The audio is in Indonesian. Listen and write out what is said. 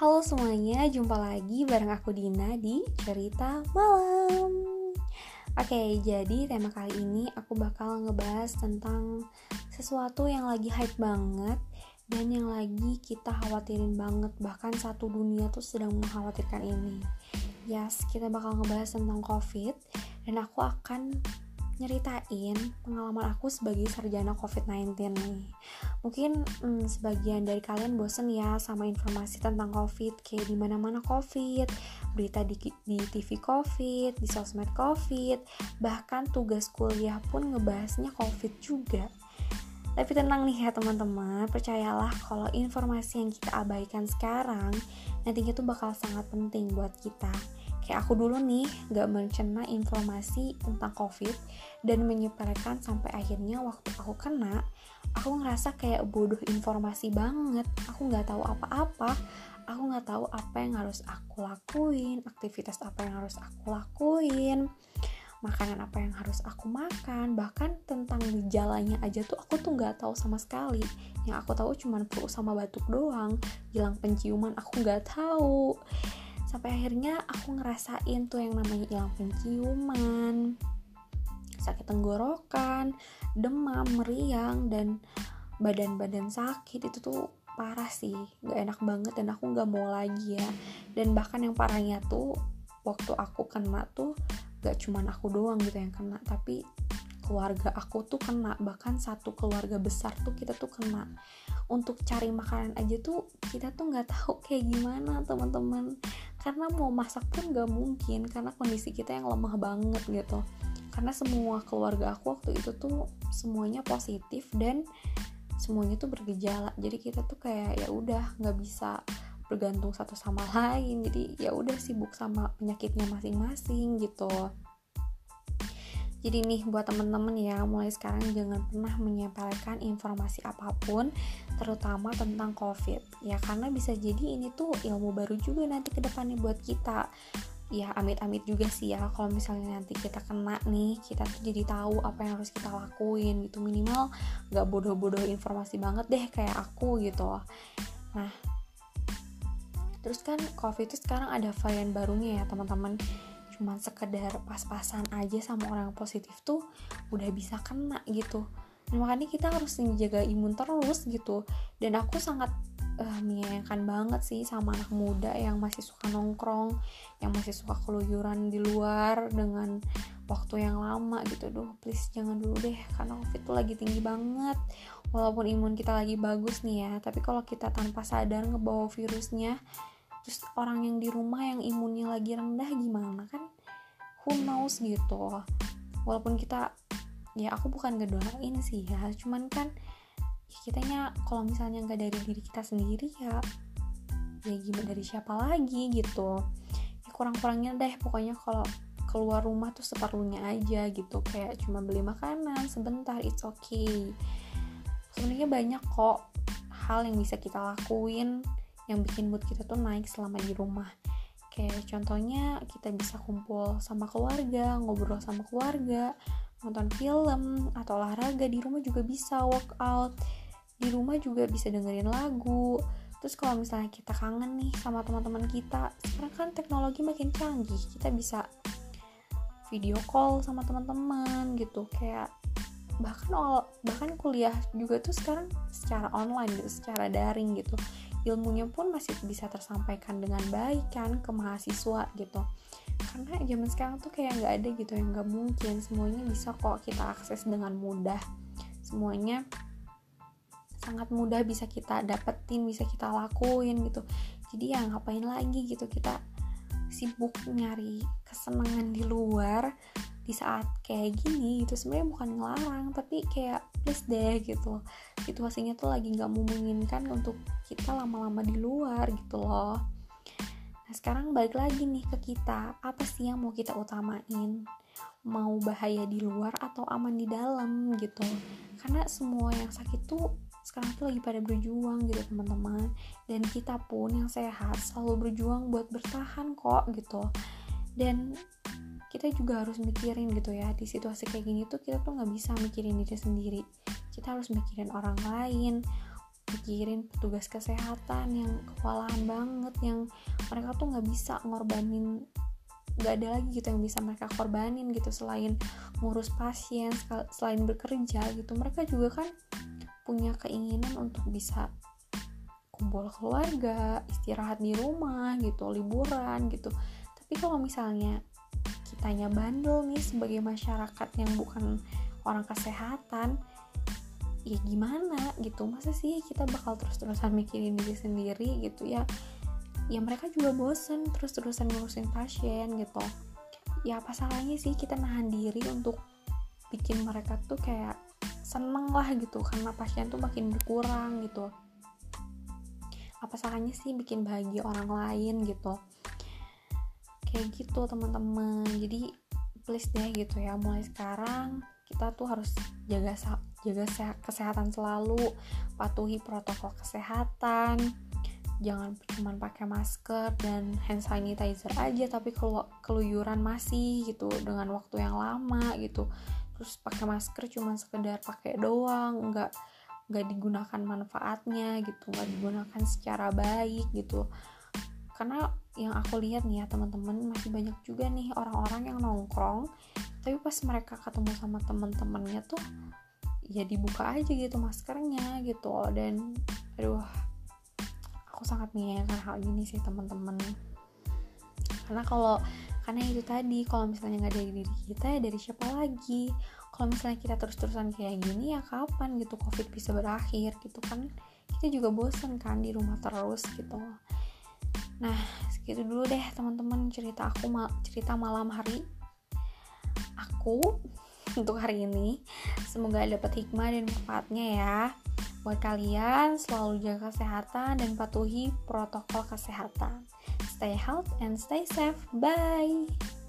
Halo semuanya, jumpa lagi bareng aku Dina di Cerita Malam. Oke, jadi tema kali ini aku bakal ngebahas tentang sesuatu yang lagi hype banget dan yang lagi kita khawatirin banget, bahkan satu dunia tuh sedang mengkhawatirkan ini. Yes, kita bakal ngebahas tentang COVID dan aku akan nyeritain pengalaman aku sebagai sarjana COVID-19 nih. Mungkin hmm, sebagian dari kalian bosen ya sama informasi tentang COVID, kayak di mana-mana COVID, berita di, di TV COVID, di sosmed COVID, bahkan tugas kuliah pun ngebahasnya COVID juga. Tapi tenang nih ya teman-teman, percayalah kalau informasi yang kita abaikan sekarang nantinya tuh bakal sangat penting buat kita kayak aku dulu nih gak mencerna informasi tentang covid dan menyepelekan sampai akhirnya waktu aku kena aku ngerasa kayak bodoh informasi banget. Aku nggak tahu apa-apa. Aku nggak tahu apa yang harus aku lakuin aktivitas apa yang harus aku lakuin makanan apa yang harus aku makan. Bahkan tentang gejalanya aja tuh aku tuh nggak tahu sama sekali. Yang aku tahu cuma flu sama batuk doang. Hilang penciuman aku nggak tahu sampai akhirnya aku ngerasain tuh yang namanya hilang penciuman sakit tenggorokan demam meriang dan badan-badan sakit. Itu tuh parah sih gak enak banget dan aku gak mau lagi ya. Dan bahkan yang parahnya tuh waktu aku kena tuh gak cuman aku doang gitu yang kena tapi keluarga aku tuh kena. Bahkan satu keluarga besar tuh kita tuh kena untuk cari makanan aja tuh kita tuh nggak tahu kayak gimana teman-teman. Karena mau masak pun nggak mungkin karena kondisi kita yang lemah banget gitu. Karena semua keluarga aku waktu itu tuh semuanya positif dan semuanya tuh bergejala. Jadi kita tuh kayak ya udah nggak bisa bergantung satu sama lain. Jadi ya udah sibuk sama penyakitnya masing-masing gitu jadi nih buat temen-temen ya mulai sekarang jangan pernah menyepelekan informasi apa pun terutama tentang covid. Ya karena bisa jadi ini tuh ilmu baru juga nanti ke depannya buat kita. Ya amit-amit juga sih ya kalau misalnya nanti kita kena nih kita tuh jadi tahu apa yang harus kita lakuin gitu. Minimal nggak bodoh-bodoh informasi banget deh kayak aku gitu. Nah terus kan covid itu sekarang ada varian barunya ya teman-teman cuman sekedar pas-pasan aja sama orang positif tuh udah bisa kena gitu. Dan makanya kita harus menjaga imun terus gitu. Dan aku sangat uh, menyayangkan banget sih sama anak muda yang masih suka nongkrong yang masih suka keluyuran di luar dengan waktu yang lama gitu. Duh please jangan dulu deh karena covid tuh lagi tinggi banget. Walaupun imun kita lagi bagus nih ya tapi kalau kita tanpa sadar ngebawa virusnya terus orang yang di rumah yang imunnya lagi rendah gimana kan? Who knows gitu. Walaupun kita ya aku bukan ngedoain sih ya. Cuman kan ya kitanya kalau misalnya nggak dari diri kita sendiri ya ya gimana dari siapa lagi gitu. Ya kurang-kurangnya deh pokoknya kalau keluar rumah tuh seperlunya aja gitu. Kayak cuma beli makanan sebentar it's okay. Sebenarnya banyak kok hal yang bisa kita lakuin yang bikin mood kita tuh naik selama di rumah. Kayak contohnya kita bisa kumpul sama keluarga ngobrol sama keluarga nonton film atau olahraga di rumah juga bisa workout di rumah juga bisa dengerin lagu. Terus kalau misalnya kita kangen nih sama teman-teman kita sekarang kan teknologi makin canggih kita bisa video call sama teman-teman gitu. Kayak bahkan bahkan kuliah juga tuh sekarang secara online gitu secara daring gitu ilmunya pun masih bisa tersampaikan dengan baik kan ke mahasiswa gitu. Karena zaman sekarang tuh kayak nggak ada gitu yang nggak mungkin. Semuanya bisa kok kita akses dengan mudah. Semuanya sangat mudah bisa kita dapetin bisa kita lakuin gitu. Jadi ya ngapain lagi gitu kita sibuk nyari kesenangan di luar di saat kayak gini itu sebenarnya bukan ngelarang tapi kayak please deh gitu situasinya tuh lagi nggak memungkinkan untuk kita lama-lama di luar gitu loh. Nah sekarang balik lagi nih ke kita. Apa sih yang mau kita utamain? Mau bahaya di luar atau aman di dalam gitu? Karena semua yang sakit tuh sekarang tuh lagi pada berjuang gitu teman-teman. Dan kita pun yang sehat selalu berjuang buat bertahan kok gitu. Dan kita juga harus mikirin gitu ya di situasi kayak gini tuh kita tuh nggak bisa mikirin diri sendiri kita harus mikirin orang lain mikirin petugas kesehatan yang kewalahan banget yang mereka tuh nggak bisa ngorbanin nggak ada lagi gitu yang bisa mereka korbanin gitu selain ngurus pasien selain bekerja gitu. Mereka juga kan punya keinginan untuk bisa kumpul keluarga istirahat di rumah gitu liburan gitu. Tapi kalau misalnya kitanya bandel nih sebagai masyarakat yang bukan orang kesehatan ya gimana gitu. Masa sih kita bakal terus-terusan mikirin diri sendiri gitu ya? Ya mereka juga bosen terus-terusan ngurusin pasien gitu. Ya apa salahnya sih kita nahan diri untuk bikin mereka tuh kayak seneng lah gitu karena pasien tuh makin berkurang gitu. Apa salahnya sih bikin bahagia orang lain gitu? Kayak gitu teman-teman. Jadi please deh gitu ya mulai sekarang kita tuh harus jaga jaga kesehatan selalu patuhi protokol kesehatan jangan cuma pakai masker dan hand sanitizer aja tapi kalau keluyuran masih gitu dengan waktu yang lama gitu. Terus pakai masker cuma sekedar pakai doang nggak nggak digunakan manfaatnya gitu nggak digunakan secara baik gitu. Karena yang aku lihat nih ya teman-teman masih banyak juga nih orang-orang yang nongkrong tapi pas mereka ketemu sama teman-temannya tuh ya dibuka aja gitu maskernya gitu. Dan aduh aku sangat menyayangkan hal ini sih teman-teman. Karena kalau karena itu tadi kalau misalnya nggak dari diri kita ya dari siapa lagi? Kalau misalnya kita terus-terusan kayak gini ya kapan gitu covid bisa berakhir gitu kan? Kita juga bosen kan di rumah terus gitu. Nah segitu dulu deh teman-teman cerita aku cerita malam hari aku untuk hari ini. Semoga dapat hikmah dan manfaatnya ya. Buat kalian selalu jaga kesehatan dan patuhi protokol kesehatan. Stay healthy and stay safe. Bye.